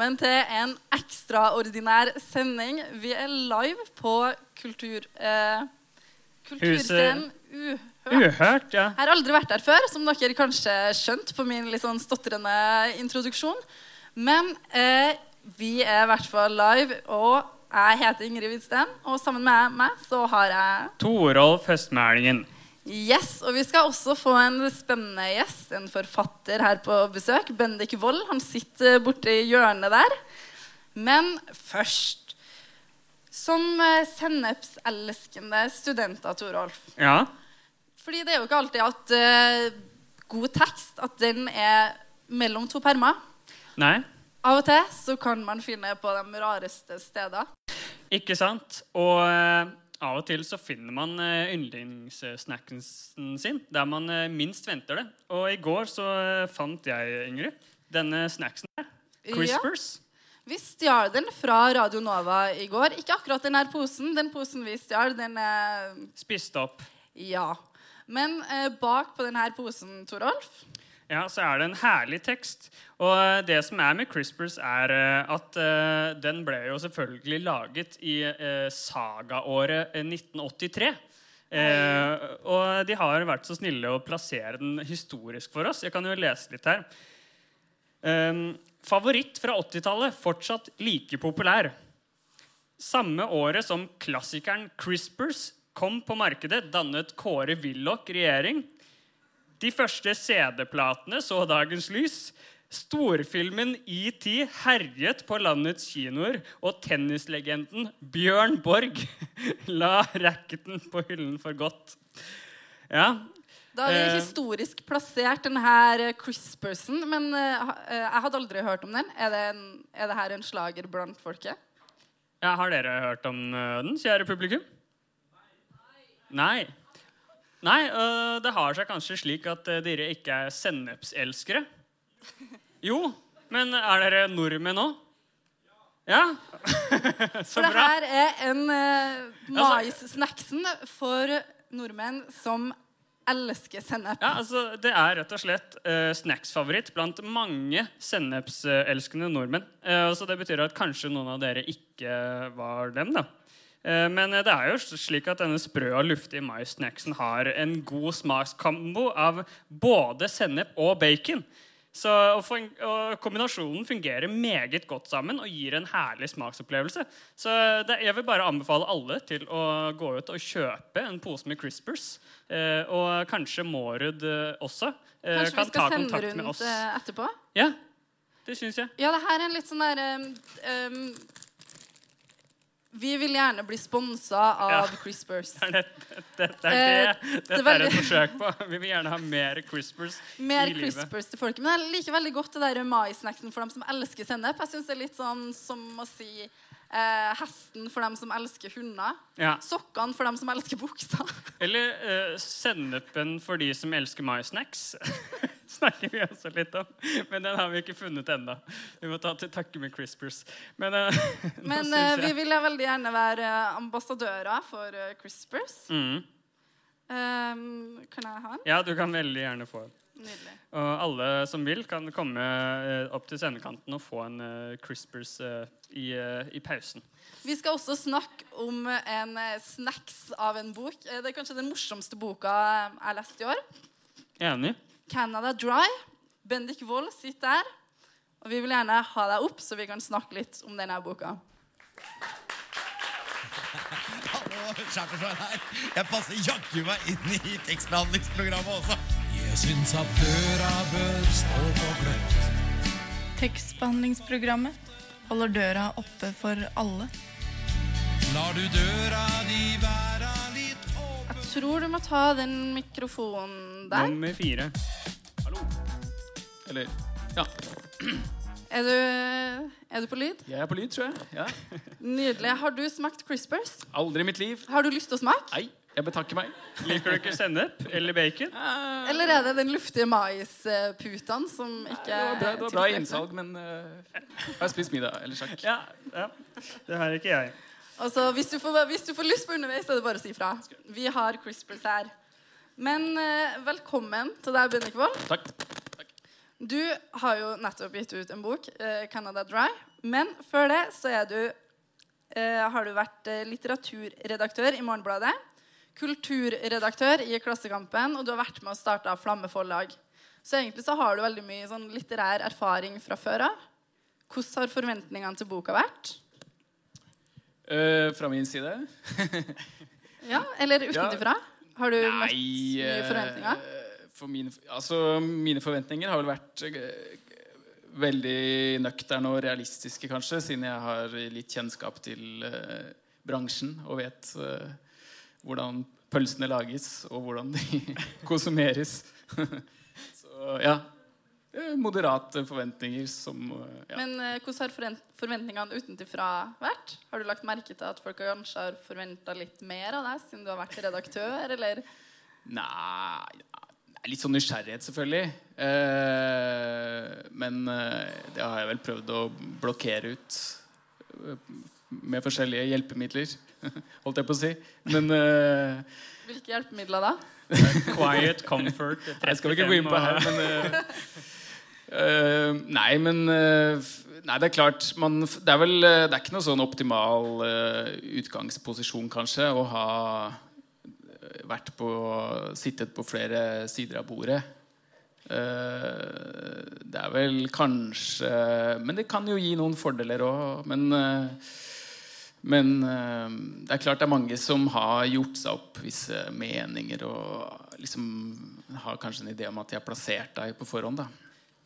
Velkommen til en ekstraordinær sending. Vi er live på kultur, eh, Kulturscenen Uhørt. Uhørt, ja. Jeg har aldri vært der før, som dere kanskje skjønte på min litt sånn stotrende introduksjon. Men eh, vi er i hvert fall live, og jeg heter Ingrid Hvidsten. Og sammen med meg så har jeg Torolf Høstmælingen. Yes, og vi skal også få en spennende gjest, en forfatter her på besøk. Bendik Wold. Han sitter borte i hjørnet der. Men først Som eh, sennepselskende studenter, Torolf. Ja. Fordi det er jo ikke alltid at uh, god tekst at den er mellom to permer. Nei, Av og til så kan man finne på de rareste steder. ikke sant? Og eh, av og til så finner man eh, yndlingssnacken sin der man eh, minst venter det. Og i går så eh, fant jeg, Ingrid, denne snacksen her. Crispers. Vi stjal den fra Radio Nova i går. Ikke akkurat den her posen. Den posen vi stjal, den er Spist opp. Ja. Men eh, bak på denne posen, Torolf Ja, så er det en herlig tekst. Og eh, det som er med CRISPRs, er eh, at eh, den ble jo selvfølgelig laget i sagaåret eh, 1983. Eh, og de har vært så snille å plassere den historisk for oss. Jeg kan jo lese litt her. Eh, favoritt fra 80-tallet, fortsatt like populær. Samme året som klassikeren CRISPRs kom på markedet, dannet Kåre Willoch regjering. De første CD-platene så dagens lys. Storfilmen ET herjet på landets kinoer, og tennislegenden Bjørn Borg la racketen på hyllen for godt. Ja, Da har vi Eh. historisk plassert denne Crispersen. Men eh, eh, jeg hadde aldri hørt om den. Er det, en, er det her en slager blant folket? ja Har dere hørt om den, kjære publikum? Nei. Nei, øh, det har seg kanskje slik at øh, dere ikke er sennepselskere. Jo, men er dere nordmenn òg? Ja. Så For det her er en uh, mais-snacksen for nordmenn som elsker sennep. Ja, altså, Det er rett og slett uh, snacksfavoritt blant mange sennepselskende nordmenn. Uh, så det betyr at kanskje noen av dere ikke var dem. da. Eh, men det er jo slik at denne sprø og luftige mais-snacksen har en god smakskombo av både sennep og bacon. Så, og, fun- og Kombinasjonen fungerer meget godt sammen og gir en herlig smaksopplevelse. Så det, Jeg vil bare anbefale alle til å gå ut og kjøpe en pose med Crispers. Eh, og kanskje Mårud eh, også eh, Kanskje vi kan ta skal sende kontakt med rundt oss. eh, etterpå? Ja, det syns jeg. Ja, det her er en litt sånn der um, um, Vi vil gjerne bli sponsa av Ja. Crispers. Det er det, dette er, Eh, det, det dette var er et forsøk på. Vi vil gjerne ha mer Crispers Mer i livet. Crispers til folket. Men jeg liker veldig godt det der maisnacksen for dem som elsker sennep. Jeg synes det er litt sånn som å si eh, hesten for dem som elsker hunder. Ja. Sokkene for dem som elsker bukser. Eller eh, sennepen for de som elsker maisnacks. Snakker vi også litt om. Men den har vi ikke funnet ennå. Vi må ta til takke med Crispers. Men, eh, Men eh, vi vil veldig gjerne være eh, ambassadører for eh, Crispers. mm. Um, kan jeg ha den? Ja, du kan veldig gjerne få en. Nydelig. Og alle som vil, kan komme eh, opp til scenekanten og få en eh, Crispers eh, i, i pausen. Vi skal også snakke om en snacks av en bok. Det er kanskje den morsomste boka jeg leste i år. Enig? Canada Dry. Bendik Wold sitter der. Og vi vil gjerne ha deg opp, så vi kan snakke litt om denne boka. Hallo, Chartersveien her. Jeg passer jaggu meg inn i tekstbehandlingsprogrammet også. Jeg syns at døra bør stå på gløtt. Tekstbehandlingsprogrammet holder døra oppe for alle. Lar du døra di være litt åpen Jeg tror du må ta den mikrofonen der. Nummer fire. Hallo. Eller Ja. Er du, er du på lyd? Jeg er på lyd, tror jeg. Ja. Nydelig. Har du smakt Crispers? Aldri i mitt liv. Har du lyst til å smake? Nei, jeg betakker meg. Liker du ikke sennep eller bacon? Eller er det den luftige maisputaen som ikke Det var bra, det var bra innsalg, men uh, jeg har spist middag. Eller sjakk. Ja, ja. Det har ikke jeg. Altså, hvis, du får, hvis du får lyst på underveis, så er det bare å si fra. Vi har CRISPRs her. Men uh, velkommen til deg, Bendik Wold. Takk. Du har jo nettopp gitt ut en bok, uh, 'Canada Dry'. Men før det så er du, eh, har du vært litteraturredaktør i Morgenbladet. Kulturredaktør i Klassekampen, og du har vært med og starta Flamme forlag. Så egentlig så har du veldig mye sånn litterær erfaring fra før av. Hvordan har forventningene til boka vært? Eh, fra min side Ja, Eller utenfra? Har du møtt mye eh, forventninger? For mine, altså, mine forventninger har vel vært eh, veldig nøkterne og realistiske, kanskje, siden jeg har litt kjennskap til uh, bransjen og vet eh, hvordan pølsene lages, og hvordan de konsumeres. Så ja. Moderate forventninger som ja. Men eh, hvordan har forventningene utenfra vært? Har du lagt merke til at folk kanskje har forventa litt mer av deg siden du har vært redaktør, eller? Nei, litt sånn nysgjerrighet, selvfølgelig. Eh, men eh, det har jeg vel prøvd å blokkere ut med forskjellige hjelpemidler, holdt jeg på å si. Men uh, Hvilke hjelpemidler da? Quiet, comfort, 35 jeg skal vi ikke gå inn på her, men uh, eh, Nei, men eh, Nei, det er klart man, Det er vel eh, Det er ikke noe sånn optimal eh, utgangsposisjon, kanskje, å ha eh, vært på Sittet på flere sider av bordet. Eh, det er vel kanskje Men det kan jo gi noen fordeler òg. Men, eh, men eh, det er klart det er mange som har gjort seg opp visse meninger og liksom har kanskje en idé om at de har plassert deg på forhånd. da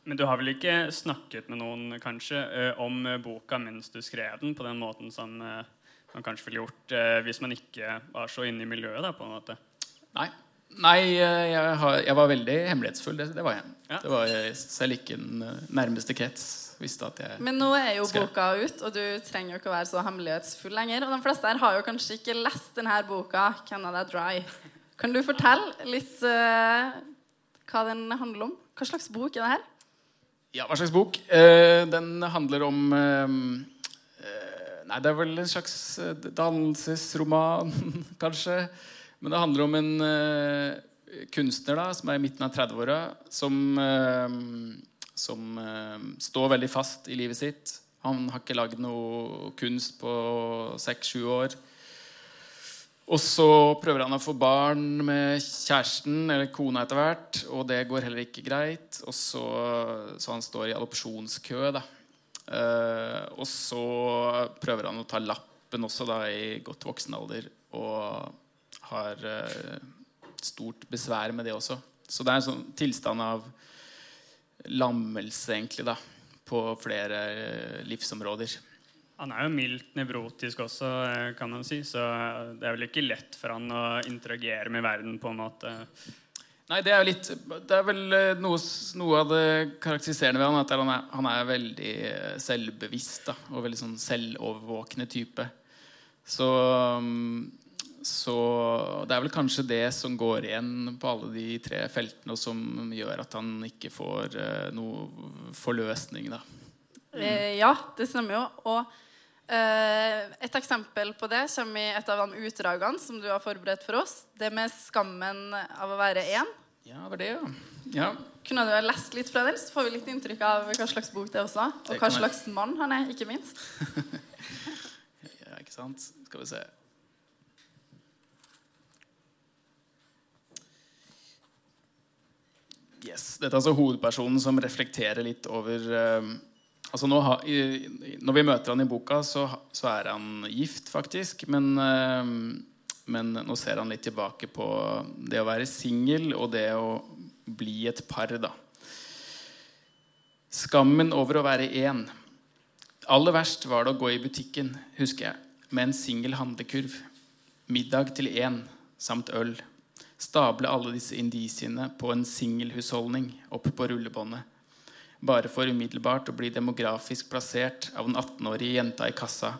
Men du har vel ikke snakket med noen kanskje eh, om eh, boka mens du skrev den, på den måten som man kanskje ville gjort hvis man ikke var så inne i miljøet? da, på en måte. Nei, Nei jeg, har, jeg var veldig hemmelighetsfull. Det, det var jeg. Ja. Det var jeg selv ikke den nærmeste krets visste at jeg Men nå er jo Skal boka ut, og du trenger jo ikke å være så hemmelighetsfull lenger. Og de fleste her har jo kanskje ikke lest denne boka, 'Canada Dry'. Kan du fortelle litt uh, hva den handler om? Hva slags bok er det her? Ja, hva slags bok? Uh, den handler om uh, Nei, det er vel en slags dannelsesroman, kanskje. Men det handler om en kunstner da, som er i midten av 30-åra, som, som eh, står veldig fast i livet sitt. Han har ikke lagd noe kunst på seks-sju år. Og så prøver han å få barn med kjæresten eller kona etter hvert, og det går heller ikke greit. Så, så han står i adopsjonskø. Eh, og så prøver han å ta lappen også, da, i godt voksen alder, og har eh, stort besvær med det også. Så det er en sånn tilstand av lammelse, egentlig, da, på flere eh, livsområder. Han er jo mildt nevrotisk også, eh, kan man si. Så det er vel ikke lett for han å interagere med verden på en måte. Nei, det er jo litt Det er vel eh, noe, noe av det karakteriserende ved han at han er, han er veldig selvbevisst da, og veldig sånn selvovervåkende type. Så, mm, så det er vel kanskje det som går igjen på alle de tre feltene, og som gjør at han ikke får uh, noe forløsning, da. Eh, ja, det stemmer jo. Og eh, et eksempel på det kommer i et av de utdragene som du har forberedt for oss. Det med skammen av å være én. Ja, det var det, ja. ja. Kunne du ha lest litt fra den, så får vi litt inntrykk av hva slags bok det er også. Og hva slags mann han er, ikke minst. Ja, ikke sant? Skal vi se. Yes. Dette er altså hovedpersonen som reflekterer litt over uh, altså nå Når vi møter han i boka, så, så er han gift, faktisk. Men, uh, men nå ser han litt tilbake på det å være singel og det å bli et par, da. Skammen over å være én. Aller verst var det å gå i butikken, husker jeg, med en singel handlekurv. Middag til én samt øl. Stable alle disse indisiene på en singelhusholdning opp på rullebåndet. bare for umiddelbart å bli demografisk plassert av den 18-årige jenta i kassa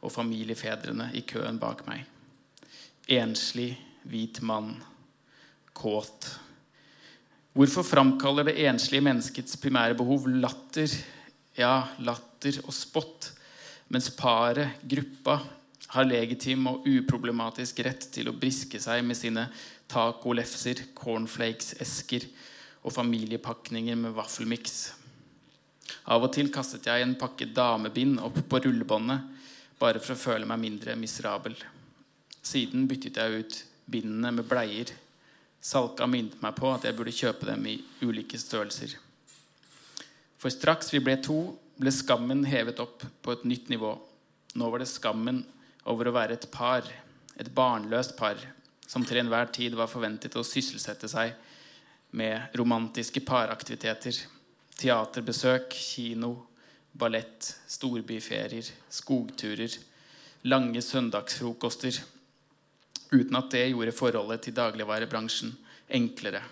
og familiefedrene i køen bak meg. Enslig, hvit mann. Kåt. Hvorfor framkaller det enslige menneskets primære behov latter, ja, latter og spott, mens paret, gruppa, har legitim og uproblematisk rett til å briske seg med sine tacolefser, cornflakes-esker og familiepakninger med vaffelmiks. Av og til kastet jeg en pakke damebind opp på rullebåndet bare for å føle meg mindre miserabel. Siden byttet jeg ut bindene med bleier. Salka minnet meg på at jeg burde kjøpe dem i ulike størrelser. For straks vi ble to, ble skammen hevet opp på et nytt nivå. Nå var det skammen over å være et par, et barnløst par, som til enhver tid var forventet å sysselsette seg med romantiske paraktiviteter, teaterbesøk, kino, ballett, storbyferier, skogturer, lange søndagsfrokoster, uten at det gjorde forholdet til dagligvarebransjen enklere.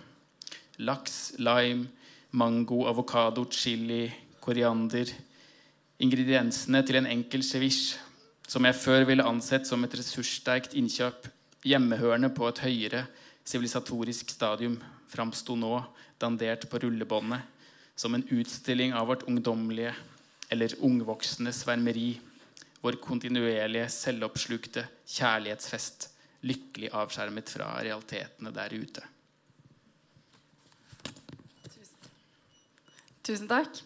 Laks, lime, mango, avokado, chili, koriander. Ingrediensene til en enkel ceviche som jeg før ville ansett som et ressurssterkt innkjøp, hjemmehørende på et høyere sivilisatorisk stadium, framsto nå, dandert på rullebåndet, som en utstilling av vårt ungdommelige eller ungvoksende svermeri, vår kontinuerlige, selvoppslukte kjærlighetsfest, lykkelig avskjermet fra realitetene der ute. Tusen takk.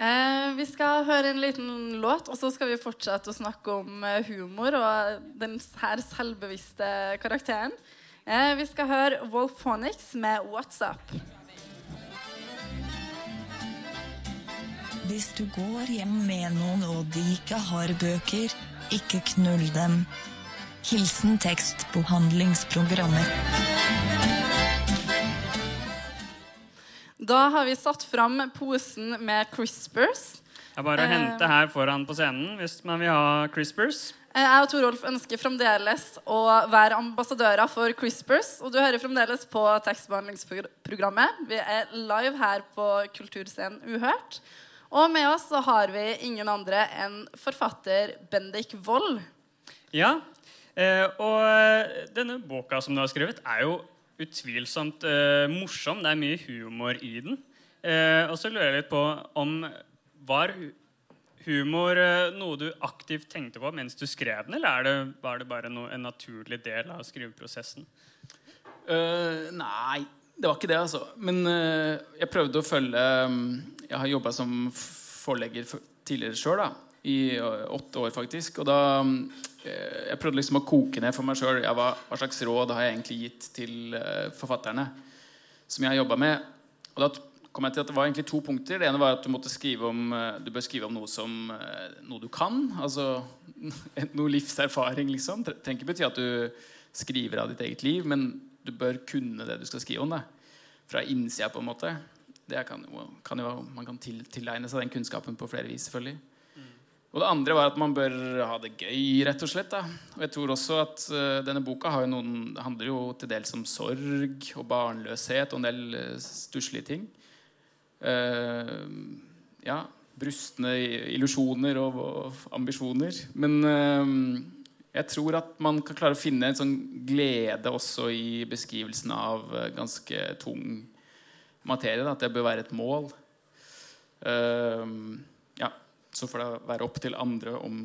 Eh, vi skal høre en liten låt, og så skal vi fortsette å snakke om eh, humor og den her selvbevisste karakteren. Eh, vi skal høre Wolfonics med 'What's Up'. Hvis du går hjem med noen og de ikke har bøker, ikke knull dem. Hilsen tekstbehandlingsprogrammet. Da har vi satt fram posen med Crispers. Det er bare å Eh. hente her foran på scenen hvis man vil ha Crispers. Eh, Jeg og Torolf ønsker fremdeles å være ambassadører for Crispers. Og du hører fremdeles på tekstbehandlingsprogrammet. Vi er live her på Kulturscenen Uhørt. Og med oss så har vi ingen andre enn forfatter Bendik Wold. Ja, eh, og denne boka som du har skrevet, er jo utvilsomt eh, morsom. Det er mye humor i den. Eh, og så lurer jeg litt på om var humor eh, noe du aktivt tenkte på mens du skrev den, eller er det, var det bare noe, en naturlig del av skriveprosessen? Uh, nei, det var ikke det, altså. Men uh, jeg prøvde å følge um, Jeg har jobba som forlegger for, tidligere sjøl, i eh, åtte år faktisk. Og da eh, Jeg prøvde liksom å koke ned for meg sjøl hva, hva slags råd har jeg egentlig gitt til eh, forfatterne som jeg har jobba med. Og da kom jeg til at det var egentlig to punkter. Det ene var at du måtte skrive om Du bør skrive om noe som noe du kan. Altså noe livserfaring, liksom. Det trenger ikke bety at du skriver av ditt eget liv, men du bør kunne det du skal skrive om. det Fra innsida, på en måte. Kan kan jo, man kan til, tilegne seg den kunnskapen på flere vis, selvfølgelig. Og det andre var at man bør ha det gøy, rett og slett. da Og jeg tror også at uh, denne boka jo noen, handler jo til dels om sorg og barnløshet og en del uh, stusslige ting. Uh, ja, brustne illusjoner og, og ambisjoner. Men jeg tror at man kan klare å finne en sånn glede også i beskrivelsen av ganske tung materie. Da, at det bør være et mål. Ja, så får det være opp til andre om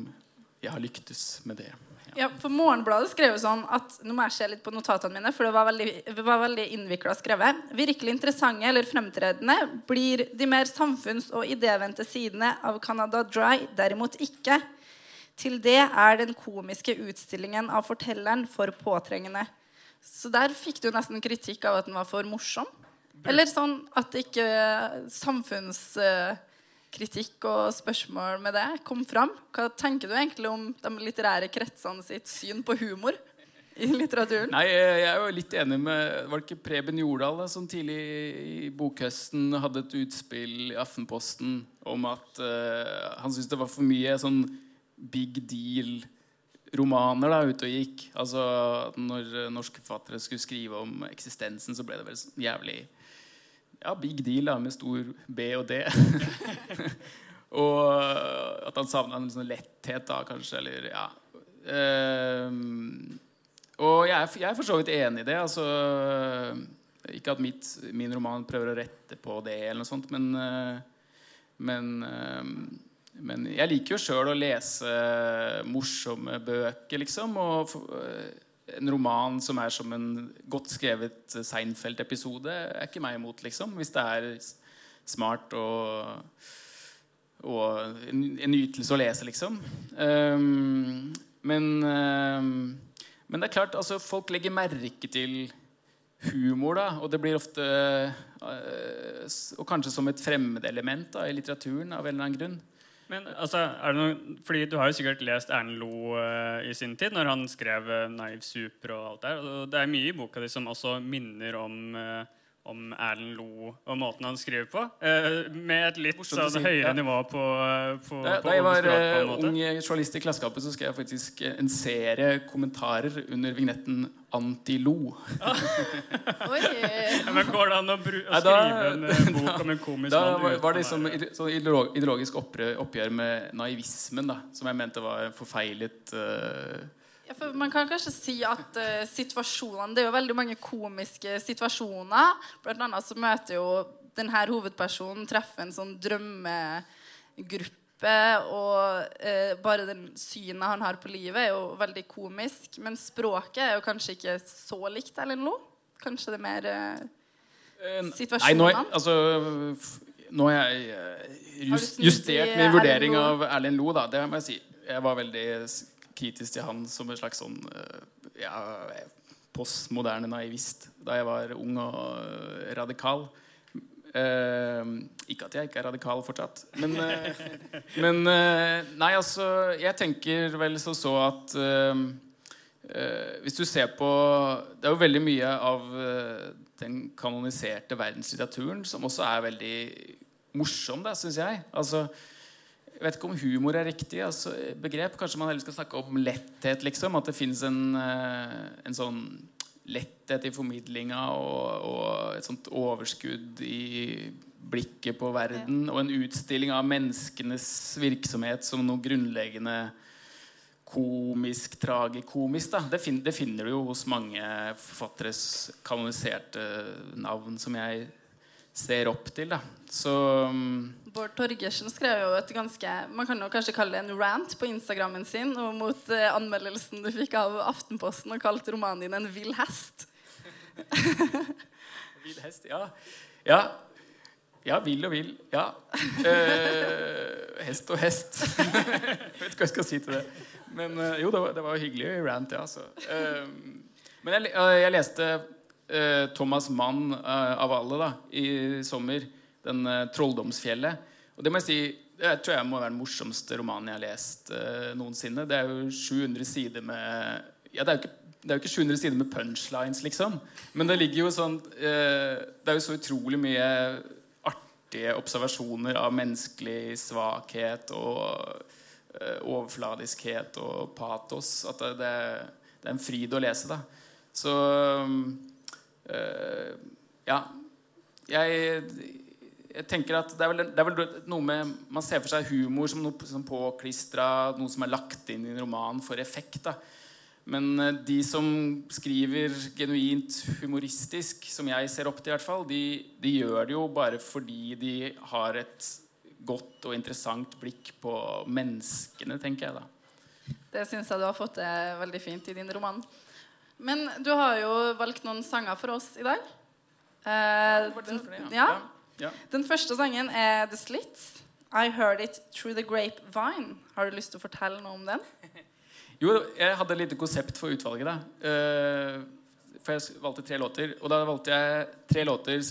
jeg har lyktes med det. Ja, for Morgenbladet skrev jo sånn at Nå må jeg se litt på notatene mine, for det var veldig, var veldig innvikla skrevet. Virkelig interessante eller fremtredende blir de mer samfunns- og idévendte sidene av Canada Dry derimot ikke. Til det er den komiske utstillingen av fortelleren for påtrengende. Så der fikk du nesten kritikk av at den var for morsom. Eller sånn at det ikke samfunnskritikk og spørsmål med det kom fram. Hva tenker du egentlig om de litterære kretsene sitt syn på humor i litteraturen? Nei, jeg jeg er jo litt enig med Var det ikke Preben Jordal da, som tidlig i bokhøsten hadde et utspill i Aftenposten om at uh, han syntes det var for mye sånn big deal-romaner da ute og gikk. Altså Når eh, norske forfattere skulle skrive om eksistensen, så ble det vel sånn jævlig ja, big deal da, med stor B og D. og at han savna en sånn letthet, da, kanskje. Eller, ja. Um, og jeg er, jeg er for så vidt enig i det. Altså, ikke at mitt, min roman prøver å rette på det, eller noe sånt, men, eh, men, eh, men jeg liker jo sjøl å lese morsomme bøker, liksom. Og en roman som er som en godt skrevet Seinfeld-episode, er ikke meg imot, liksom. Hvis det er smart og, og en, en nytelse å lese, liksom. Um, men, um, men det er klart, altså, folk legger merke til humor, da. Og det blir ofte uh, Og kanskje som et fremmedelement i litteraturen av en eller annen grunn. Men altså, er det noe, fordi Du har jo sikkert lest Erlend Lo uh, i sin tid, når han skrev uh, 'Naiv Super' og alt der. Og det er mye i boka di som også minner om, eh, om Erlend Lo og måten han skriver på. eh, med et litt sånn si, høyere ja. nivå på, eh, på, Da, på da jeg var språk, på eh, en måte. ung journalist i Klassekampen, så skrev jeg faktisk eh, en serie kommentarer under vignetten 'Anti-lo'. Ja, men Går det an å, bru å da- skrive en eh, bok om en komisk Da mann var, var det liksom sånn ideologisk oppgjør, med naivismen, da, som jeg mente var forfeilet. Ja, for man kan kanskje si at uh, situasjonene Det er jo veldig mange komiske situasjoner. Blant annet så møter jo denne hovedpersonen treffer en sånn drømmegruppe. Og uh, bare den synet han har på livet, er jo veldig komisk. Men språket er jo kanskje ikke så likt eller noe? Kanskje det er mer situasjonene? Nei, nå, altså, nå har jeg eh, just, justert min vurdering av Erlend Lo, Da. Det må jeg si. Jeg var veldig kritisk til han som en slags sånn eh, ja, postmoderne naivist da jeg var ung og eh, radikal. Uh, ikke at jeg ikke er radikal fortsatt. Men, uh, men uh, Nei, altså Jeg tenker vel så så at Hvis du ser på Det er jo veldig mye av den kanoniserte verdenslitteraturen som også er veldig morsom, syns jeg. Altså, jeg vet ikke om humor er riktig altså, begrep. Kanskje man heller skal snakke om letthet. liksom At det fins en, eh, en sånn letthet i formidlinga og, og et sånt overskudd i blikket på verden. Og en utstilling av menneskenes virksomhet som noe grunnleggende komisk, tragikomisk. Da. Det, fin det finner du jo hos mange forfatteres kanoniserte navn som jeg ser opp til. Da. Så mm, Bård Torgersen skrev jo et ganske Man kan jo kanskje kalle det en rant på Instagrammen sin og mot eh, anmeldelsen du fikk av Aftenposten og kalte romanen din en vill hest. Vill hest, ja. Ja, ja vill og vill. Ja. Eh, hest og hest. jeg vet ikke hva jeg skal si til det. Men eh, jo, det var, det var hyggelig rant, ja. Så. Eh, men jeg, eh, jeg leste eh, Thomas Mann av alle da, i sommer. Den eh, 'Trolldomsfjellet'. Og det må jeg si det tror jeg må være den morsomste romanen jeg har lest eh, noensinne. Det er jo 700 sider med Ja, det er ikke det er jo ikke 700 sider med punchlines, liksom. Men det ligger jo sånn eh, Det er jo så utrolig mye artige observasjoner av menneskelig svakhet og eh, overfladiskhet og patos. At det, det, det er en fryd å lese, da. Så eh, Ja. Jeg, jeg tenker at det er, vel, det er vel noe med Man ser for seg humor som noe som påklistra, noe som er lagt inn i en roman for effekt. da men eh, de som skriver genuint humoristisk, som jeg ser opp til, i hvert fall, de, de gjør det jo bare fordi de har et godt og interessant blikk på menneskene, tenker jeg da. Det syns jeg du har fått til veldig fint i din roman. Men du har jo valgt noen sanger for oss i dag. Eh, ja. Ja. den første sangen er The Slits. I Heard It Through The Grapevine. Har du lyst til å fortelle noe om den? Jo, jeg hadde et lite konsept for utvalget. da Eh, For jeg valgte tre låter. Og da valgte jeg tre låter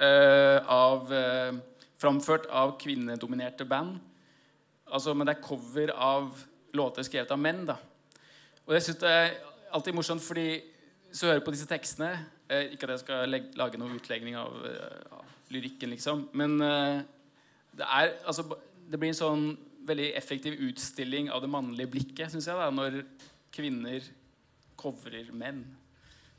eh, av eh, framført av kvinnedominerte band. Altså, men det er cover av låter skrevet av menn. da Og jeg syns det er alltid morsomt, fordi hvis du hører på disse tekstene eh, Ikke at jeg skal legge, lage noen utlegning av, av lyrikken, liksom, men eh, det er altså Det blir en sånn veldig effektiv utstilling av det mannlige blikket, syns jeg, da, når kvinner covrer menn.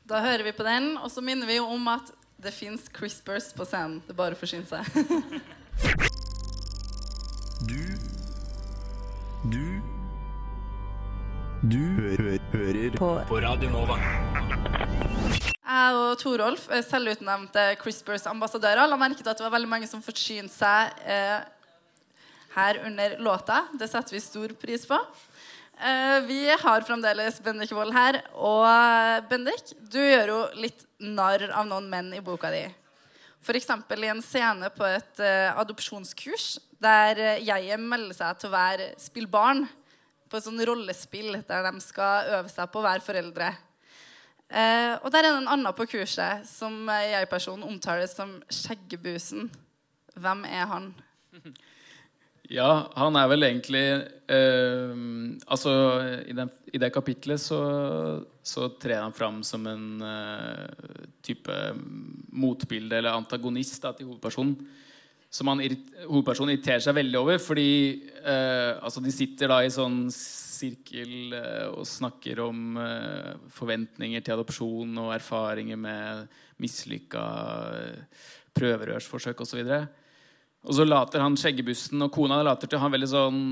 Da hører vi på den, og så minner vi jo om at Det fins Crispers på scenen. Det bare forsyner forsyne seg. Du Du Du hø hører på. på Radio Nova. Torolf er selvutnevnte Crispers ambassadører. La merke til at det var veldig mange som forsynte seg eh, her under låta. Det setter vi stor pris på. Eh, vi har fremdeles Bendik Wold her. Og eh, Bendik, du gjør jo litt narr av noen menn i boka di. F.eks. i en scene på et eh, adopsjonskurs der jeg melder seg til å være spillbarn på et sånn rollespill der de skal øve seg på å være foreldre. Eh, og der er det en annen på kurset som jeg-personen omtaler som Skjeggebusen. Hvem er han? Ja, han er vel egentlig eh, Altså, i, den, i det kapitlet så, så trer han fram som en eh, type motbilde eller antagonist da, til hovedpersonen. Som han, hovedpersonen irriterer seg veldig over, fordi eh, altså de sitter da i sånn sirkel eh, og snakker om eh, forventninger til adopsjon og erfaringer med mislykka eh, prøverørsforsøk osv. Og så later han skjeggebussen og kona later til å ha en veldig sånn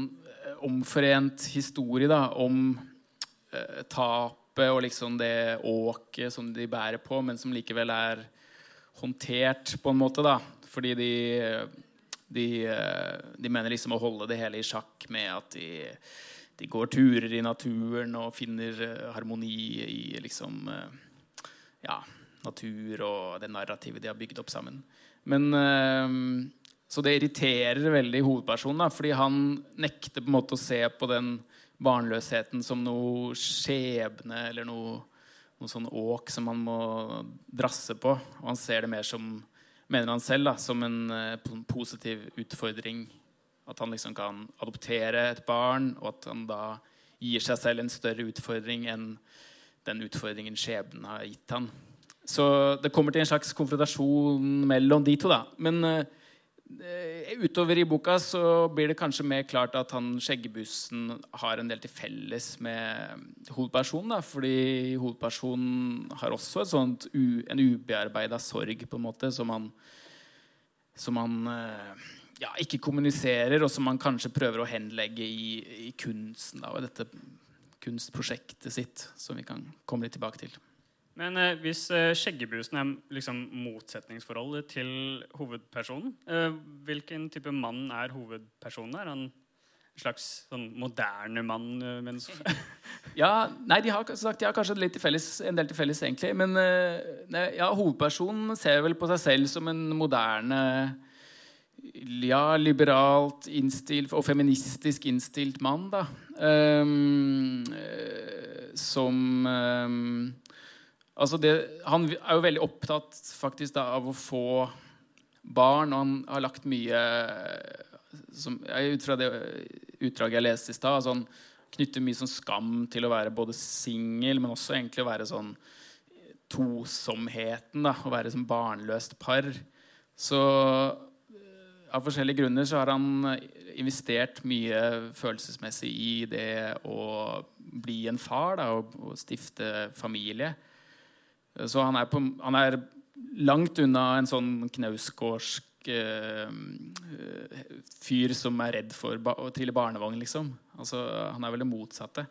omforent historie da, om eh, tapet og liksom det åket som de bærer på, men som likevel er håndtert på en måte, da. Fordi de, de, de mener liksom å holde det hele i sjakk med at de, de går turer i naturen og finner eh, harmoni i liksom eh, ja, natur og det narrativet de har bygd opp sammen. Men eh, Så det irriterer veldig hovedpersonen, da, fordi han nekter på en måte å se på den barnløsheten som noe skjebne eller noe, noe sånn åk som han må drasse på. Og han ser det mer som mener han selv da, som en positiv utfordring. At han liksom kan adoptere et barn, og at han da gir seg selv en større utfordring enn den utfordringen skjebnen har gitt han. Så det kommer til en slags konfrontasjon mellom de to. da. Men uh, utover i boka så blir det kanskje mer klart at han skjeggebussen har en del til felles med hovedpersonen. da, Fordi hovedpersonen har også sånt en ubearbeida sorg på en måte, som han, som han eh, ja, ikke kommuniserer, og som man kanskje prøver å henlegge i, i kunsten. da, og dette kunstprosjektet sitt, som vi kan komme litt tilbake til. Men eh, hvis eh, skjeggebrusen er liksom motsetningsforholdet til hovedpersonen, eh, hvilken type mann er hovedpersonen? Er han en slags sånn moderne mann? Eh, mens Ja, nei, de har, sagt, de har kanskje felles, en del til felles, egentlig. Men eh, ja, hovedpersonen ser vel på seg selv som en moderne ja, liberalt innstilt og feministisk innstilt mann, da. Eh, som um, Altså det, han er jo veldig opptatt faktisk da, av å få barn, og han har lagt mye som, ja, Ut fra det utdraget jeg leste i stad, altså knytter mye sånn skam til å være både singel, men også egentlig å være sånn tosomheten. da, Å være som barnløst par. Så eh, av forskjellige grunner så har han investert mye følelsesmessig i det å bli en far da, og, og stifte familie. Så han er, på, han er langt unna en sånn knausgårdsk eh, eh, fyr som er redd for å trille barnevogn, liksom. Altså, han er vel det motsatte.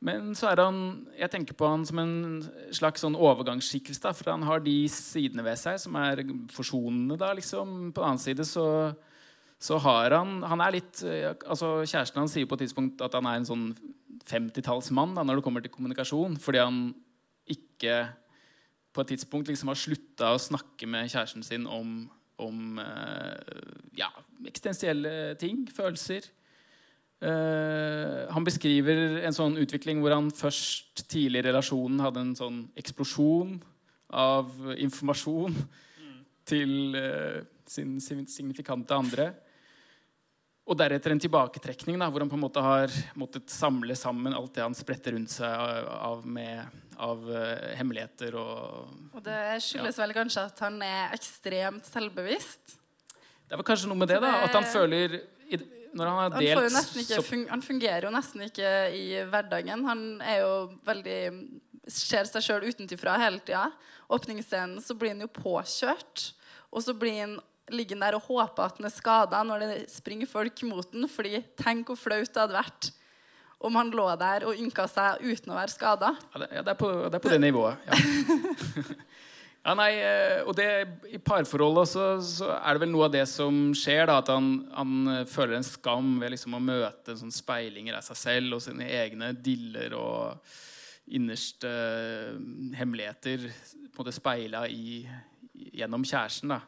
Men så er han Jeg tenker på han som en slags sånn overgangsskikkelse. For han har de sidene ved seg som er forsonende. da, liksom. På den annen side så, så har han Han er litt eh, altså Kjæresten hans sier på et tidspunkt at han er en sånn 50-tallsmann når det kommer til kommunikasjon. Fordi han ikke på et tidspunkt liksom har slutta å snakke med kjæresten sin om, om eh, ja, eksistensielle ting, følelser. Eh, han beskriver en sånn utvikling hvor han først tidlig i relasjonen hadde en sånn eksplosjon av informasjon til uh, sin sin signifikante andre. Og deretter en tilbaketrekning da, hvor han på en måte har måttet samle sammen alt det han spretter rundt seg av, av, med, av uh, hemmeligheter og Og det skyldes vel kanskje at han er ekstremt selvbevisst. Det er vel kanskje noe med det, da. At han føler i, Når han har Han, får jo ikke, fun han fungerer jo nesten ikke i hverdagen. Han er jo veldig ser seg sjøl utenfra hele tida. Åpningsscenen så blir han jo påkjørt. Og så blir han liggende der og håper at han er skada når det springer folk mot han. fordi tenk hvor flaut det hadde vært om han lå der og ynka seg uten å være skada. Ja, det, ja, det, er på, det er på det nivået. Ja. ja, nei, eh, og det, I parforholdet så, så, er det vel noe av det som skjer. da, At han, han eh, føler en skam ved liksom å møte sånn speilinger av seg selv og sine egne diller og innerste eh, hemmeligheter på en måte speila i, gjennom kjæresten. da.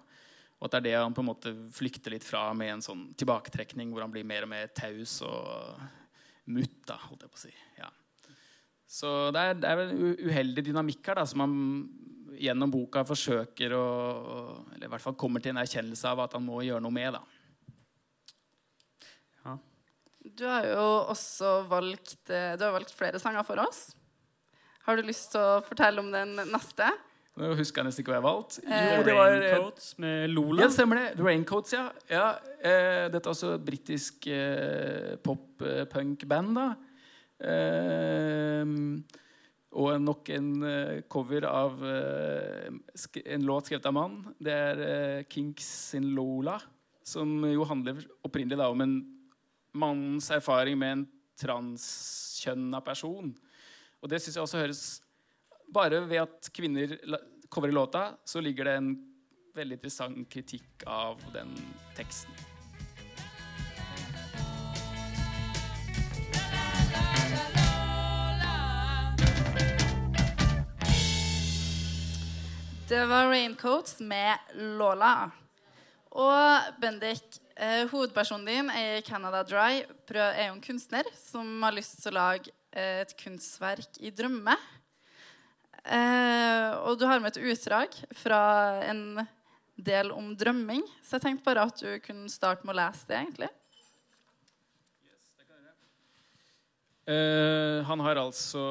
Og at det er det han på en måte flykter litt fra med en sånn tilbaketrekning hvor han blir mer og mer taus og mutt, da, holdt jeg på å si. Ja. Så det er, det er vel en uheldig dynamikk her da, som han gjennom boka forsøker å Eller i hvert fall kommer til en erkjennelse av at han må gjøre noe med. da. Ja. Du har jo også valgt, eh, du har valgt flere sanger for oss. Har du lyst til å fortelle om den neste? Nå husker jeg nesten ikke hva jeg har valgt. Eh, jo, det var, Raincoats med Lola. Ja, stemmer det. Raincoats, ja. ja eh, dette er også et britisk eh, pop-punk-band. da. Eh, og nok en uh, cover av uh, en låt skrevet av mann. Det er uh, Kinks sin Lola, som jo handler opprinnelig da, om en mannens erfaring med en transkjønna person. Og det syns jeg også høres bare ved at kvinner coverer låta, så ligger det en veldig interessant kritikk av den teksten. Det var Raincoats med Lola. Og Bendik, eh, hovedpersonen din er i Canada Dry. Er jo en kunstner som har lyst til å lage eh, et kunstverk i drømme. Eh, og du har med et utdrag fra en del om drømming. Så jeg tenkte bare at du kunne starte med å lese det, egentlig. Uh, han har altså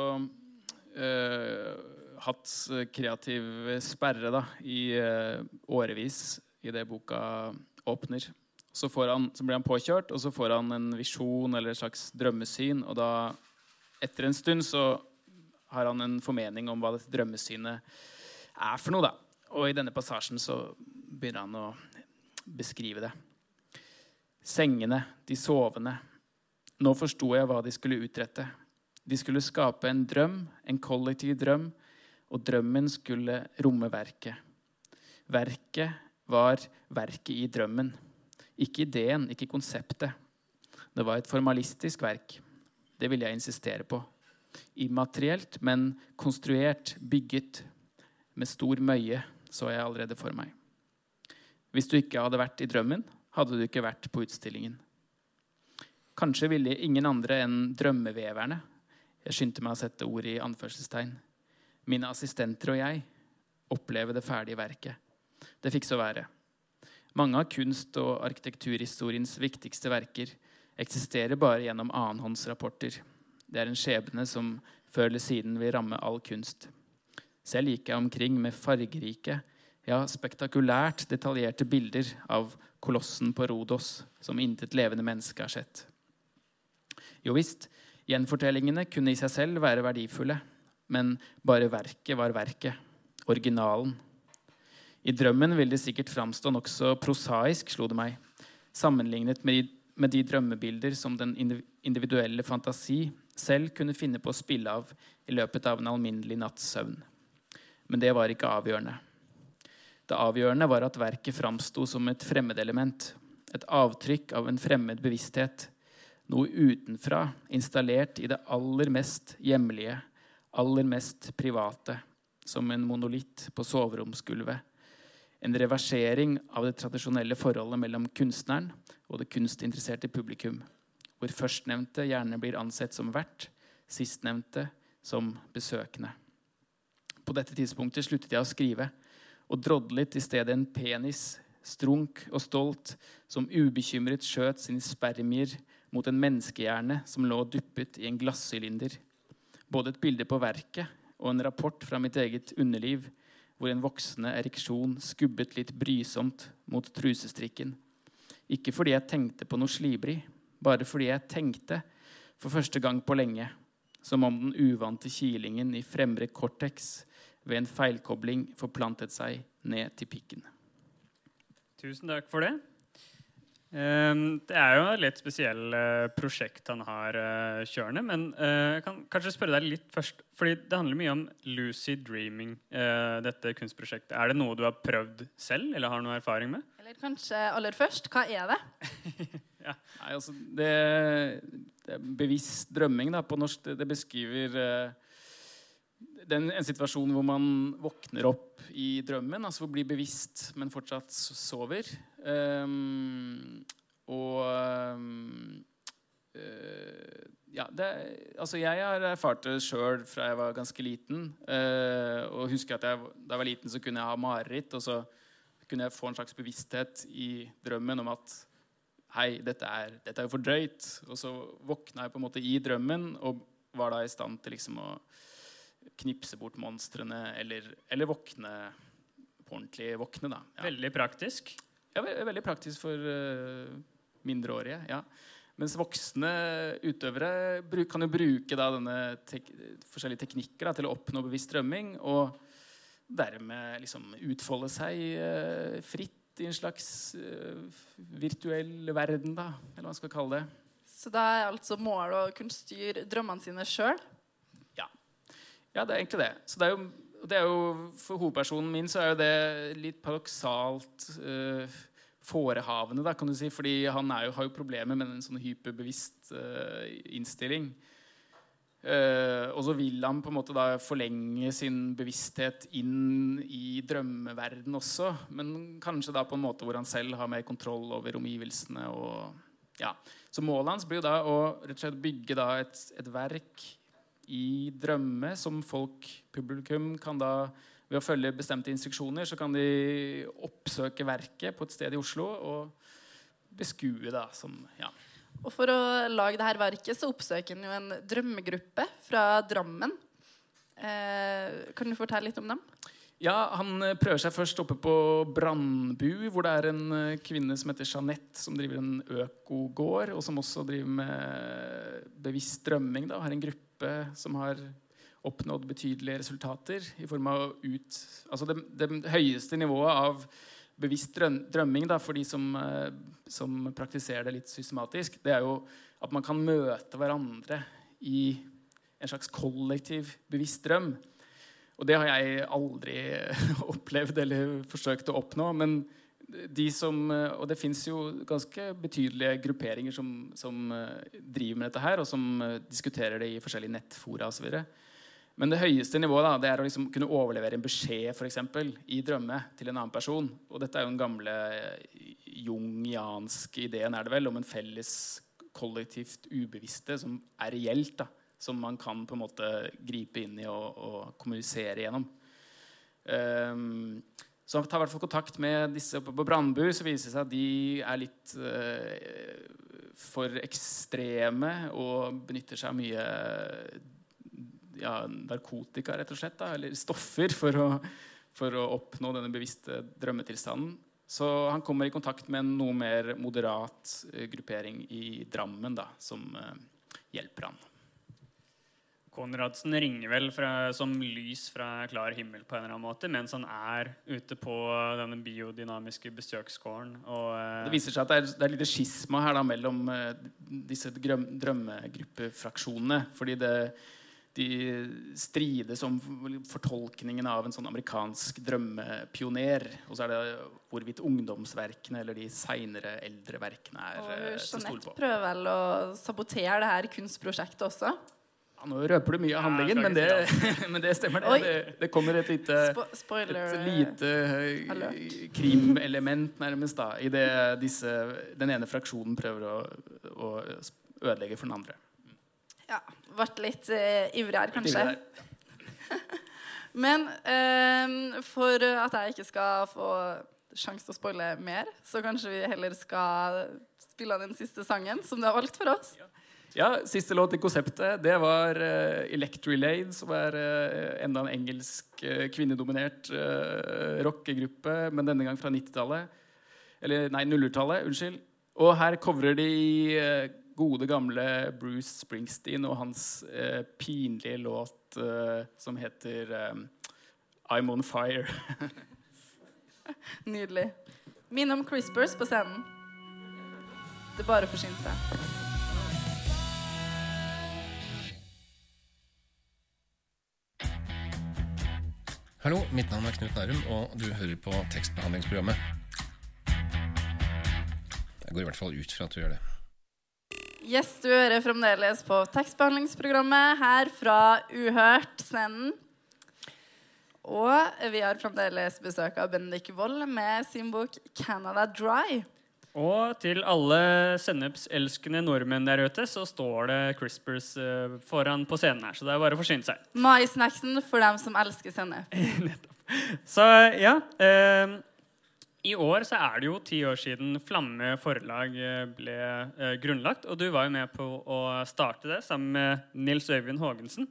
uh, hatt kreativ sperre da, i uh, årevis i det boka åpner. Så, han, så, blir han påkjørt, og så får han en visjon eller et slags drømmesyn. Og da, etter en stund, så har han en formening om hva dette drømmesynet er for noe. da. Og i denne passasjen så begynner han å beskrive det. Sengene, de sovende. Nå forsto jeg hva de skulle utrette. De skulle skape en drøm, en kollektiv drøm, og drømmen skulle romme verket. Verket var verket i drømmen. Ikke ideen, ikke konseptet. Det var et formalistisk verk. Det vil jeg insistere på immaterielt, men konstruert, bygget med stor møye, så jeg allerede for meg. Hvis du ikke hadde vært i drømmen, hadde du ikke vært på utstillingen. Kanskje ville ingen andre enn drømmeveverne jeg skyndte meg å sette ord i anførselstegn. Mine assistenter og jeg oppleve det ferdige verket. Det fikk så være. Mange av kunst- og arkitekturhistoriens viktigste verker eksisterer bare gjennom annenhåndsrapporter. Det er en skjebne som før eller siden vil ramme all kunst. Selv gikk jeg omkring med fargerike, ja, spektakulært detaljerte bilder av kolossen på Rodos, som intet levende menneske har sett. Jo visst, gjenfortellingene kunne i seg selv være verdifulle, men bare verket var verket, originalen. I drømmen vil det sikkert framstå nokså prosaisk, slo det meg, sammenlignet med de drømmebilder som den individuelle fantasi selv kunne finne på å spille av i løpet av en alminnelig natts søvn. Men det var ikke avgjørende. Det avgjørende var at verket framsto som et fremmedelement, et avtrykk av en fremmed bevissthet, noe utenfra, installert i det aller mest hjemlige, aller mest private, som en monolitt på soveromsgulvet. En reversering av det tradisjonelle forholdet mellom kunstneren og det kunstinteresserte publikum hvor førstnevnte gjerne blir ansett som vert, sistnevnte som besøkende. På dette tidspunktet sluttet jeg å skrive og drodlet i stedet en penis, strunk og stolt, som ubekymret skjøt sine spermier mot en menneskehjerne som lå duppet i en glassylinder. Både et bilde på verket og en rapport fra mitt eget underliv, hvor en voksende ereksjon skubbet litt brysomt mot trusestrikken. Ikke fordi jeg tenkte på noe slibrig, bare fordi jeg tenkte for første gang på lenge. som om den uvante kilingen i fremre cortex ved en feilkobling forplantet seg ned til pikken. Tusen takk for det. Ehm, Det er jo et litt spesiell eh, prosjekt han har eh, kjørende. Men eh, jeg kan kanskje spørre deg litt først, fordi det handler mye om lucid dreaming. eh, dette kunstprosjektet. Er det noe du har prøvd selv, eller har noe erfaring med? Eller kanskje aller først, hva er det? Nei, altså, det, det er bevisst drømming da, på norsk. Det, det beskriver eh, den, en situasjon hvor man våkner opp i drømmen, altså blir bevisst, men fortsatt sover. Um, og um, uh, ja, det, altså jeg har erfart det sjøl fra jeg var ganske liten. Uh, og husker at jeg, da jeg var liten, så kunne jeg ha mareritt. Og så kunne jeg få en slags bevissthet i drømmen om at Hei, dette er, dette er jo for drøyt. Og så våkna jeg på en måte i drømmen og var da i stand til liksom å knipse bort monstrene eller, eller våkne på ordentlig våkne, da. Ja. Veldig praktisk. Ja, ve veldig praktisk for uh, mindreårige. ja. Mens voksne utøvere bruk, kan jo bruke da denne tek forskjellige teknikker da, til å oppnå bevisst drømming. Og dermed liksom utfolde seg uh, fritt i en slags uh, virtuell verden, da, eller hva man skal kalle det. Så da er altså målet å kunne styre drømmene sine sjøl? Ja, det er egentlig det. Så det er jo, det er jo For hovedpersonen min så er jo det litt paradoksalt uh, forehavende, da, kan du si. Fordi han jo, har jo problemer med en sånn hyperbevisst uh, innstilling. Uh, og så vil han på en måte da forlenge sin bevissthet inn i drømmeverden også. Men kanskje da på en måte hvor han selv har mer kontroll over omgivelsene. Og, ja. Så målet hans blir jo da å rett og slett bygge da et, et verk i drømme som folk, publikum, kan da ved å følge bestemte instruksjoner, så kan de oppsøke verket på et sted i Oslo og beskue det som ja. Og for å lage dette verket så oppsøker han jo en drømmegruppe fra Drammen. Eh, kan du fortelle litt om dem? Ja, Han eh, prøver seg først oppe på Brandbu, hvor det er en eh, kvinne som heter Jeanette, som driver en økogård, og som også driver med bevisst drømming. Da, har en gruppe som har oppnådd betydelige resultater i form av ut, altså det, det høyeste nivået av bevisst drømming da, for de som, eh, som praktiserer det litt systematisk, det er jo at man kan møte hverandre i en slags kollektiv bevisst drøm. Og det har jeg aldri opplevd eller forsøkt å oppnå. Men de som, og det fins jo ganske betydelige grupperinger som, som eh, driver med dette her, og som eh, diskuterer det i forskjellige nettfora osv. Men det høyeste nivået da, det er å liksom kunne overlevere en beskjed for eksempel, i drømme til en annen person. Og dette er jo den gamle eh, jungianske ideen er det vel, om en felles kollektivt ubevisste som er reelt. da som man kan på en måte gripe inn i og, og kommunisere gjennom. Um, så han tar i hvert fall kontakt med disse oppe på Brandbu. Så viser det seg at de er litt uh, for ekstreme og benytter seg av mye ja, narkotika, rett og slett. Da, eller stoffer, for å, for å oppnå denne bevisste drømmetilstanden. Så han kommer i kontakt med en noe mer moderat uh, gruppering i Drammen da, som uh, hjelper han. Konradsen ringer vel fra, som lys fra klar himmel på en eller annen måte, mens han er ute på denne biodynamiske besøksgården. Og, eh, Det viser seg at det er, det er et lite skisma her da, mellom eh, disse drøm, drømmegruppefraksjonene. Fordi det, de strides om fortolkningen av en sånn amerikansk drømmepioner. Og så er det hvorvidt ungdomsverkene eller de seinere eldre verkene er Og eh, til å stole Jeanette prøver vel å sabotere det her kunstprosjektet også. Ja, nå røper du mye av handlingen, men det, men det stemmer. Det. Det, det kommer et lite Spo spoiler. et lite eh, krimelement, nærmest, da, i det disse, den ene fraksjonen prøver å, å ødelegge for den andre. Ja, ble litt uh, ivrig her, kanskje. Ivrig Men uh, for at jeg ikke skal få sjanse til å spoile mer, så kanskje vi heller skal spille av den siste sangen som du har valgt for oss. Ja, Siste låt i konseptet det var uh, Electrolade, som er uh, enda en engelsk uh, kvinnedominert uh, rockegruppe, men denne gang fra 90-tallet. Eller nei, nullertallet. Unnskyld. Og her covrer de uh, gode, gamle Bruce Springsteen og hans pinlige låt som heter I'm On Fire. Nydelig. Minn om Crispers på scenen. Det bare å forsyne seg. Hallo, mitt navn er Knut Nærum, og du hører på tekstbehandlingsprogrammet. Jeg går i hvert fall ut fra at du gjør det. Yes, du hører fremdeles på tekstbehandlingsprogrammet her fra Uhørt-scenen. Og vi har fremdeles besøk av Bendik Wold med sin bok 'Canada Dry'. Og til alle sennepselskende nordmenn der ute så står det Crispers uh, foran på scenen her. Så det er bare å forsyne seg. Maisnacksen for dem som elsker sennep. Så ja Uh, I år så er det jo ti år siden Flamme forlag eh, ble uh, grunnlagt. Og du var jo med på å starte det sammen med Nils Øyvind Haagensen.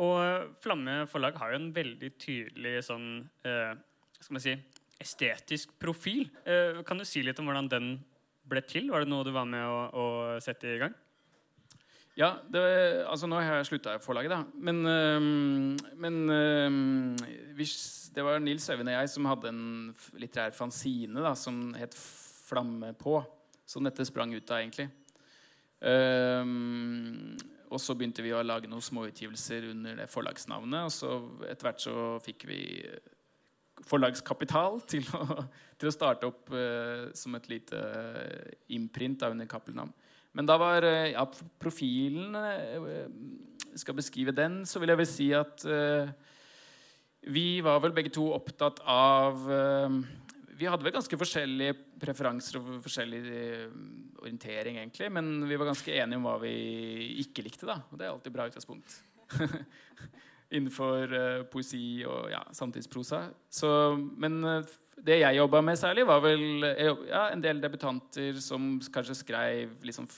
Og Flamme forlag har jo en veldig tydelig sånn skal man si, estetisk profil. Eh, kan du si litt om hvordan den ble til? Var det noe du var med å, å sette i gang? Ja, det, altså nå har jeg slutta i forlaget, da. Men, øhm, men hvis, det var Nils Øyvind og jeg som hadde en litterær fanzine da, som het Flamme på. Som dette sprang ut av, egentlig. Um, og så begynte vi å lage noen småutgivelser under det forlagsnavnet. Og så etter hvert så fikk vi forlagskapital til å, til å starte opp uh, som et lite eh, imprint under Cappelnam. Men da var uh, ja, profilen uh, Skal beskrive den, så vil jeg vel si at vi var vel begge to opptatt av Vi hadde vel ganske forskjellige preferanser og forskjellig orientering, egentlig. Men vi var ganske enige om hva vi ikke likte, da. Og det er alltid bra utgangspunkt. Innenfor uh, poesi og ja, samtidsprosa. Så, men uh, det jeg jobba med særlig, var vel jobbet, ja, en del debutanter som kanskje skrev liksom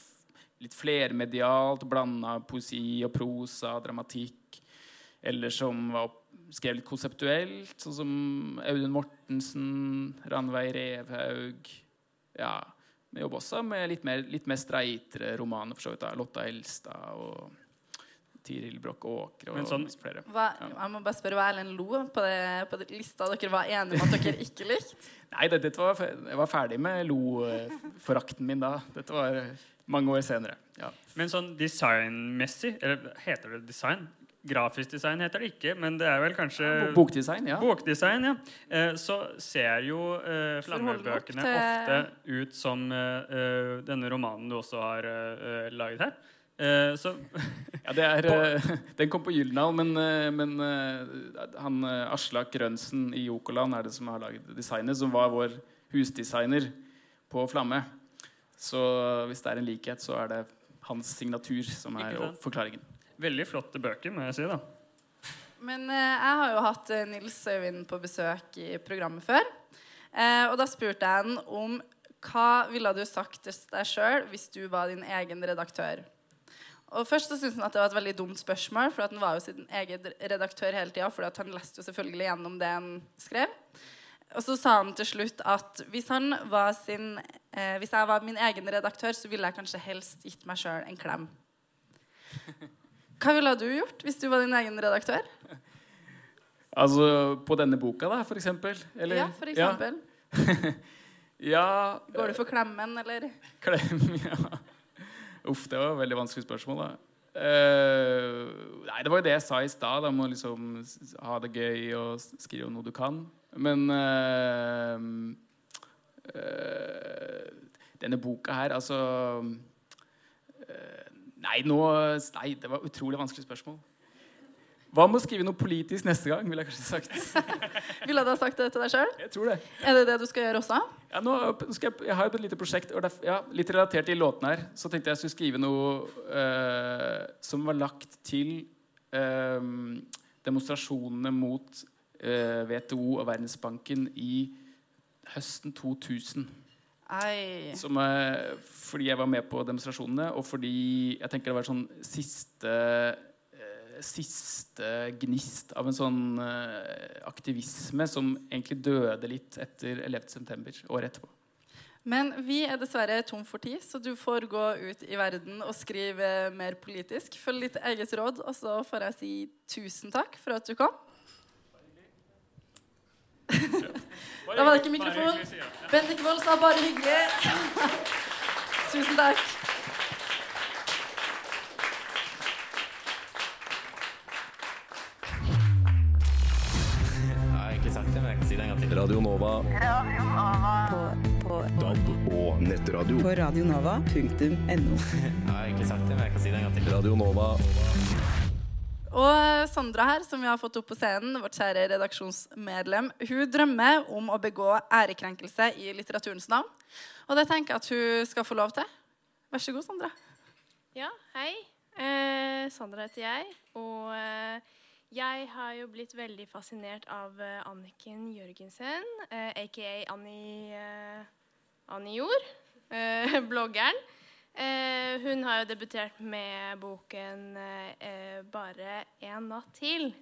litt flermedialt, blanda poesi og prosa, dramatikk. Eller som var, skrev litt konseptuelt, sånn som Audun Mortensen, Ranveig Revhaug. Ja, Vi jobber også med litt mer, litt mer streitere romaner, for så vidt. da. Lotta Elstad og Tiril Broch Åkre og Men sånn- flere. Hva, jeg må bare spørre hva Erlend lo på, det, på det lista dere var enige om at dere ikke likte. Nei, det, dette var, jeg var ferdig med lo-forakten min da. Dette var mange år senere. Ja. Men sånn designmessig Eller heter det design? Grafisk design heter det ikke, men det er vel kanskje Bo- Bokdesign, ja. Bokdesign, ja. Eh, så ser jo eh, flammebøkene til- ofte ut som eh, eh, denne romanen du også har eh, eh, laget her. Eh, så Ja, det er, på, den kom på Gyldendal, men, eh, men eh, han eh, Aslak Rønsen i Jokoland er det som har laget designet, som var vår husdesigner på Flamme. Så hvis det er en likhet, så er det hans signatur som er forklaringen. veldig flotte bøker, må jeg si. da. Men eh, jeg har jo hatt eh, Nils Øyvind på besøk i programmet før. Eh, og da spurte jeg han om hva ville du sagt til deg sjøl hvis du var din egen redaktør? Og Først så syntes han at det var et veldig dumt spørsmål, for han var jo sin egen redaktør hele tida. For han leste jo selvfølgelig gjennom det han skrev. Og så sa han til slutt at hvis, han var sin, eh, hvis jeg var min egen redaktør, så ville jeg kanskje helst gitt meg sjøl en klem. Hva ville du gjort hvis du var din egen redaktør? Altså på denne boka, da, for eksempel? Eller- ja, for eksempel. Ja, Går du for klemmen, eller? Klem, ja. Uff, det var et veldig vanskelig spørsmål, da. Uh, nei, det var jo det jeg sa i stad. om å liksom ha det gøy og skrive om noe du kan. Men uh, uh, denne boka her, altså Nei, nå Nei, det var utrolig vanskelig spørsmål. Hva med å skrive noe politisk neste gang? ville jeg kanskje sagt. Ville du ha sagt det til deg sjøl? Jeg tror det. Er det det du skal gjøre også? Ja, jeg, jeg har jo et lite prosjekt og derf- ja, Litt relatert til låten her. Så tenkte jeg jeg skulle skrive noe eh, som var lagt til eh, demonstrasjonene mot eh, WTO og Verdensbanken i høsten 2000. Ei. Som, eh, fordi jeg var med på demonstrasjonene, og fordi jeg tenker det var sånn siste Siste gnist av en sånn eh, aktivisme som egentlig døde litt etter 11. september, året etterpå. Men vi er dessverre tom for tid, så du får gå ut i verden og skrive mer politisk. Følg litt eget råd, og så får jeg si tusen takk for at du kom. Da var det ikke mikrofon. Bendik Wold sa bare hyggelig. Tusen takk. Gang til. Radio Nova. På, på DAB og nettradio. På radionova.no. Jeg har egentlig sagt det, men jeg kan si det en gang til. Radio Nova. Og Sandra her, som vi har fått opp på scenen, vårt kjære redaksjonsmedlem, hun drømmer om å begå ærekrenkelse i litteraturens navn. Og det tenker jeg at hun skal få lov til. Vær så god, Sandra. Ja, hei. Eh, Sandra heter jeg. Og eh, jeg har jo blitt veldig fascinert av eh, Anniken Jørgensen, eh, aka Annie, eh, Annie Jord, eh, bloggeren. Eh, hun har jo debutert med boken eh, 'Bare en natt til'.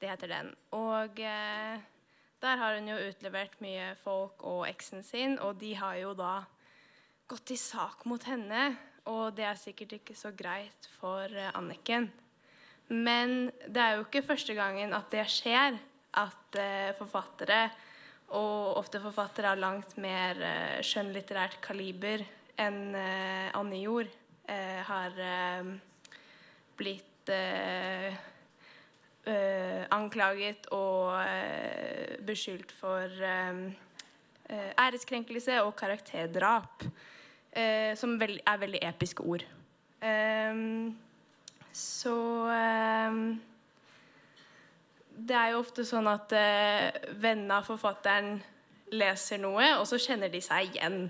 Det heter den. Og der har hun jo utlevert mye folk og eksen sin, og de har jo da gått i sak mot henne. Og det er sikkert ikke så greit for Anniken. Men det er jo ikke første gangen at det skjer, at eh, forfattere, og ofte forfattere av langt mer eh, skjønnlitterært kaliber enn eh, Anne Jord, har blitt anklaget og beskyldt for æreskrenkelse og karakterdrap, som er veldig episke ord. Ehm, så ehm, Det er jo ofte sånn at eh, vennene av forfatteren leser noe, og så kjenner de seg igjen.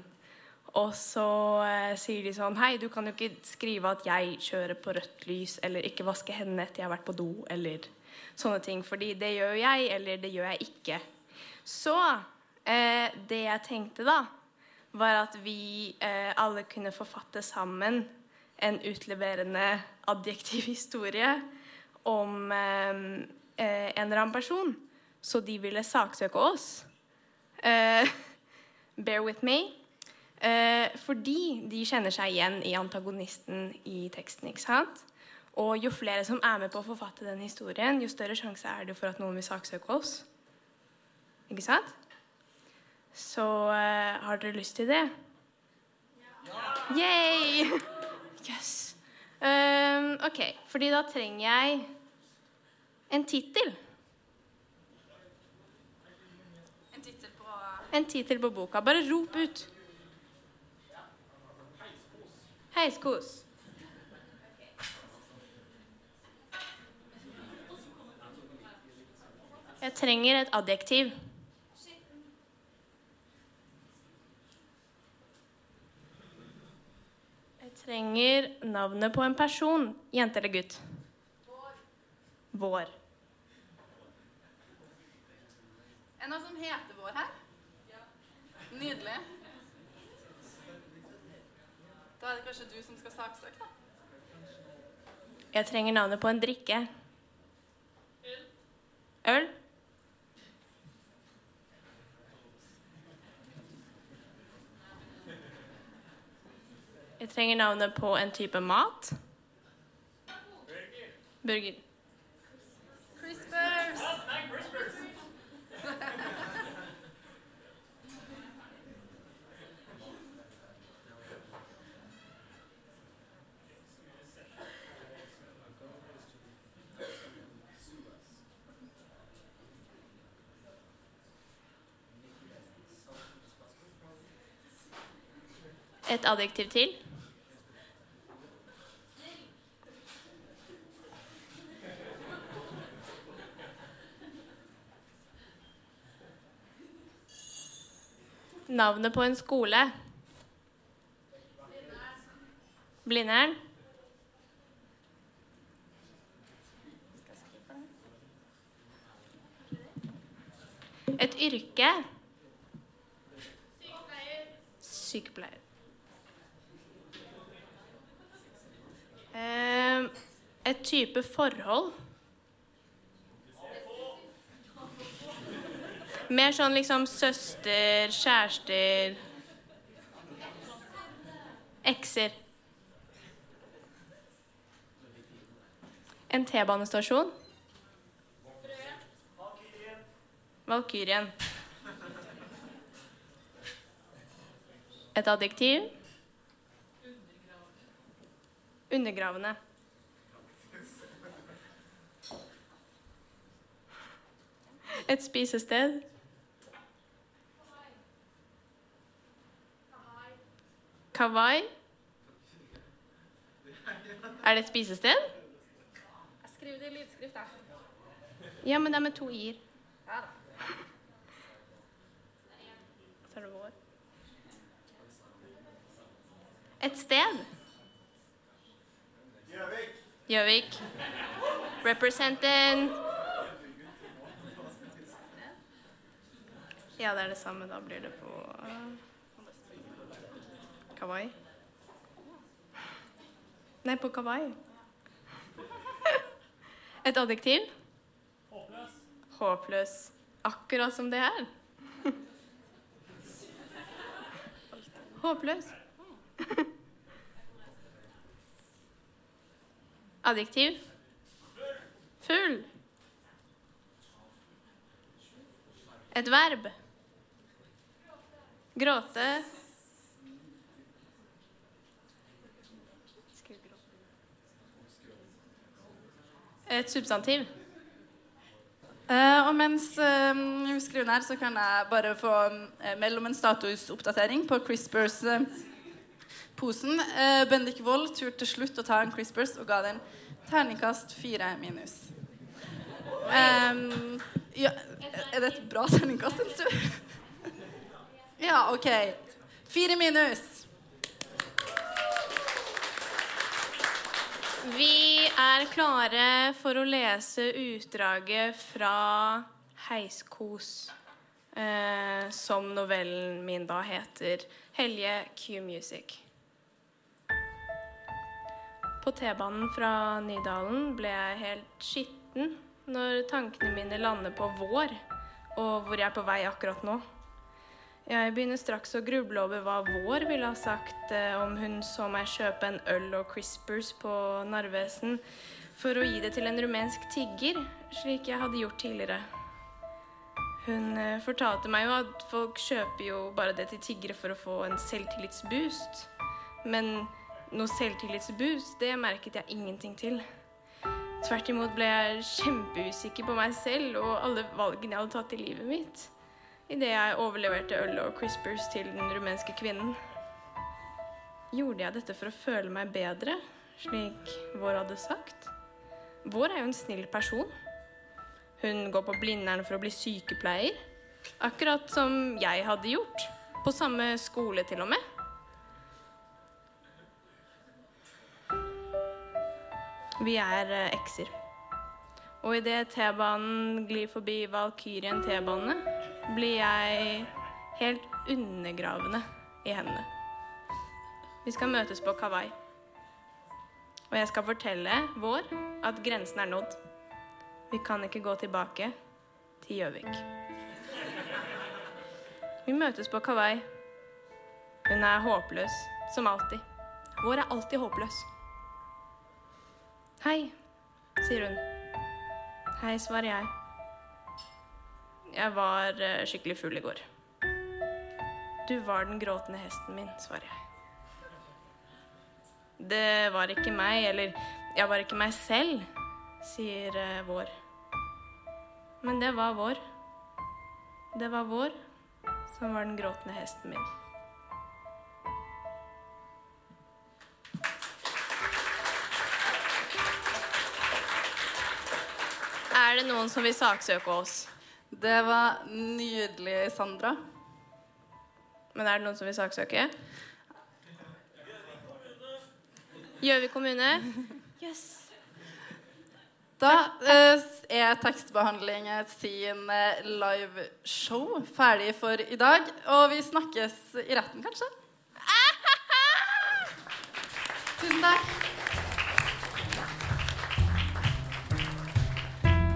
Og så eh, sier de sånn Hei, du kan jo ikke skrive at jeg kjører på rødt lys, eller ikke vaske hendene etter jeg har vært på do, eller sånne ting. Fordi det gjør jeg, eller det gjør jeg ikke. Så eh, det jeg tenkte da, var at vi eh, alle kunne forfatte sammen en utleverende adjektiv historie om eh, eh, en eller annen person. Så de ville saksøke oss. Eh, bear with me. Eh, fordi de kjenner seg igjen i antagonisten i teksten. ikke sant? Og jo flere som er med på å forfatte den historien, jo større sjanse er det for at noen vil saksøke oss. Ikke sant? Så eh, har dere lyst til det? Ja! Yay! Yes. Um, ok, fordi da trenger jeg en tittel. En tittel på En tittel på boka. Bare rop ut. Heiskos. Jeg trenger et adjektiv. Trenger navnet på en person. Jente eller gutt? Vår. Er det noe som heter Vår her? Ja. Nydelig. Da er det kanskje du som skal saksøke, da. Jeg trenger navnet på en drikke. Øl. Øl? Jeg trenger navnet på en type mat. Burger. Crispers! Et adjektiv til. Navnet på en skole. Blindern. Et yrke. Sykepleier. Eh, et type forhold. Mer sånn liksom søster, kjærester Ekser. En T-banestasjon. Valkyrien. Et adjektiv. Undergravende. Et spisested. Kawai. Er det et spisested? Skriv det i lydskrift, da. Ja, men det er med to i-er. Ja da. Et sted. Gjøvik. Representing. Ja, det er det samme. Da blir det på Kawaii. Kawai. Nei, på Kawai. Et adjektiv? Håpløs. Håpløs. Akkurat som det er. Håpløs. Adjektiv? Full. Et verb? Gråte. Et substantiv. Uh, og mens uh, vi skriver ned, så kan jeg bare få uh, melde om en statusoppdatering på Crispers-posen. Eh, Bendik Wold turte til slutt å ta en Crispers og ga den terningkast fire minus. Um, ja, er det et bra terningkast, syns du? ja, OK. Fire minus. Vi er klare for å lese utdraget fra Heiskos, eh, som novellen min da heter. Helje Q-Music. På T-banen fra Nydalen ble jeg helt skitten når tankene mine lander på vår, og hvor jeg er på vei akkurat nå. Jeg begynner straks å gruble over hva vår ville ha sagt eh, om hun så meg kjøpe en øl og Crispers på Narvesen for å gi det til en rumensk tigger, slik jeg hadde gjort tidligere. Hun eh, fortalte meg jo at folk kjøper jo bare det til tiggere for å få en selvtillitsboost. Men noe selvtillitsboost, det merket jeg ingenting til. Tvert imot ble jeg kjempeusikker på meg selv og alle valgene jeg hadde tatt i livet mitt idet jeg overleverte øl og Crispers til den rumenske kvinnen. Gjorde jeg dette for å føle meg bedre, slik Vår hadde sagt? Vår er jo en snill person. Hun går på Blindern for å bli sykepleier. Akkurat som jeg hadde gjort. På samme skole, til og med. Vi er eh, ekser. Og idet T-banen glir forbi Valkyrien T-bane, blir jeg helt undergravende i hendene. Vi skal møtes på Kawai. Og jeg skal fortelle vår at grensen er nådd. Vi kan ikke gå tilbake til Gjøvik. Vi møtes på Kawai. Hun er håpløs, som alltid. Vår er alltid håpløs. Hei, sier hun. Hei, svarer jeg. Jeg var eh, skikkelig full i går. Du var den gråtende hesten min, svarer jeg. Det var ikke meg, eller jeg var ikke meg selv, sier eh, vår. Men det var vår. Det var vår som var den gråtende hesten min. Er det noen som vil saksøke oss? Det var nydelig, Sandra. Men er det noen som vil saksøke? Gjøvik kommune? Yes. Da eh, er tekstbehandling sin eh, liveshow ferdig for i dag. Og vi snakkes i retten, kanskje? Tusen takk.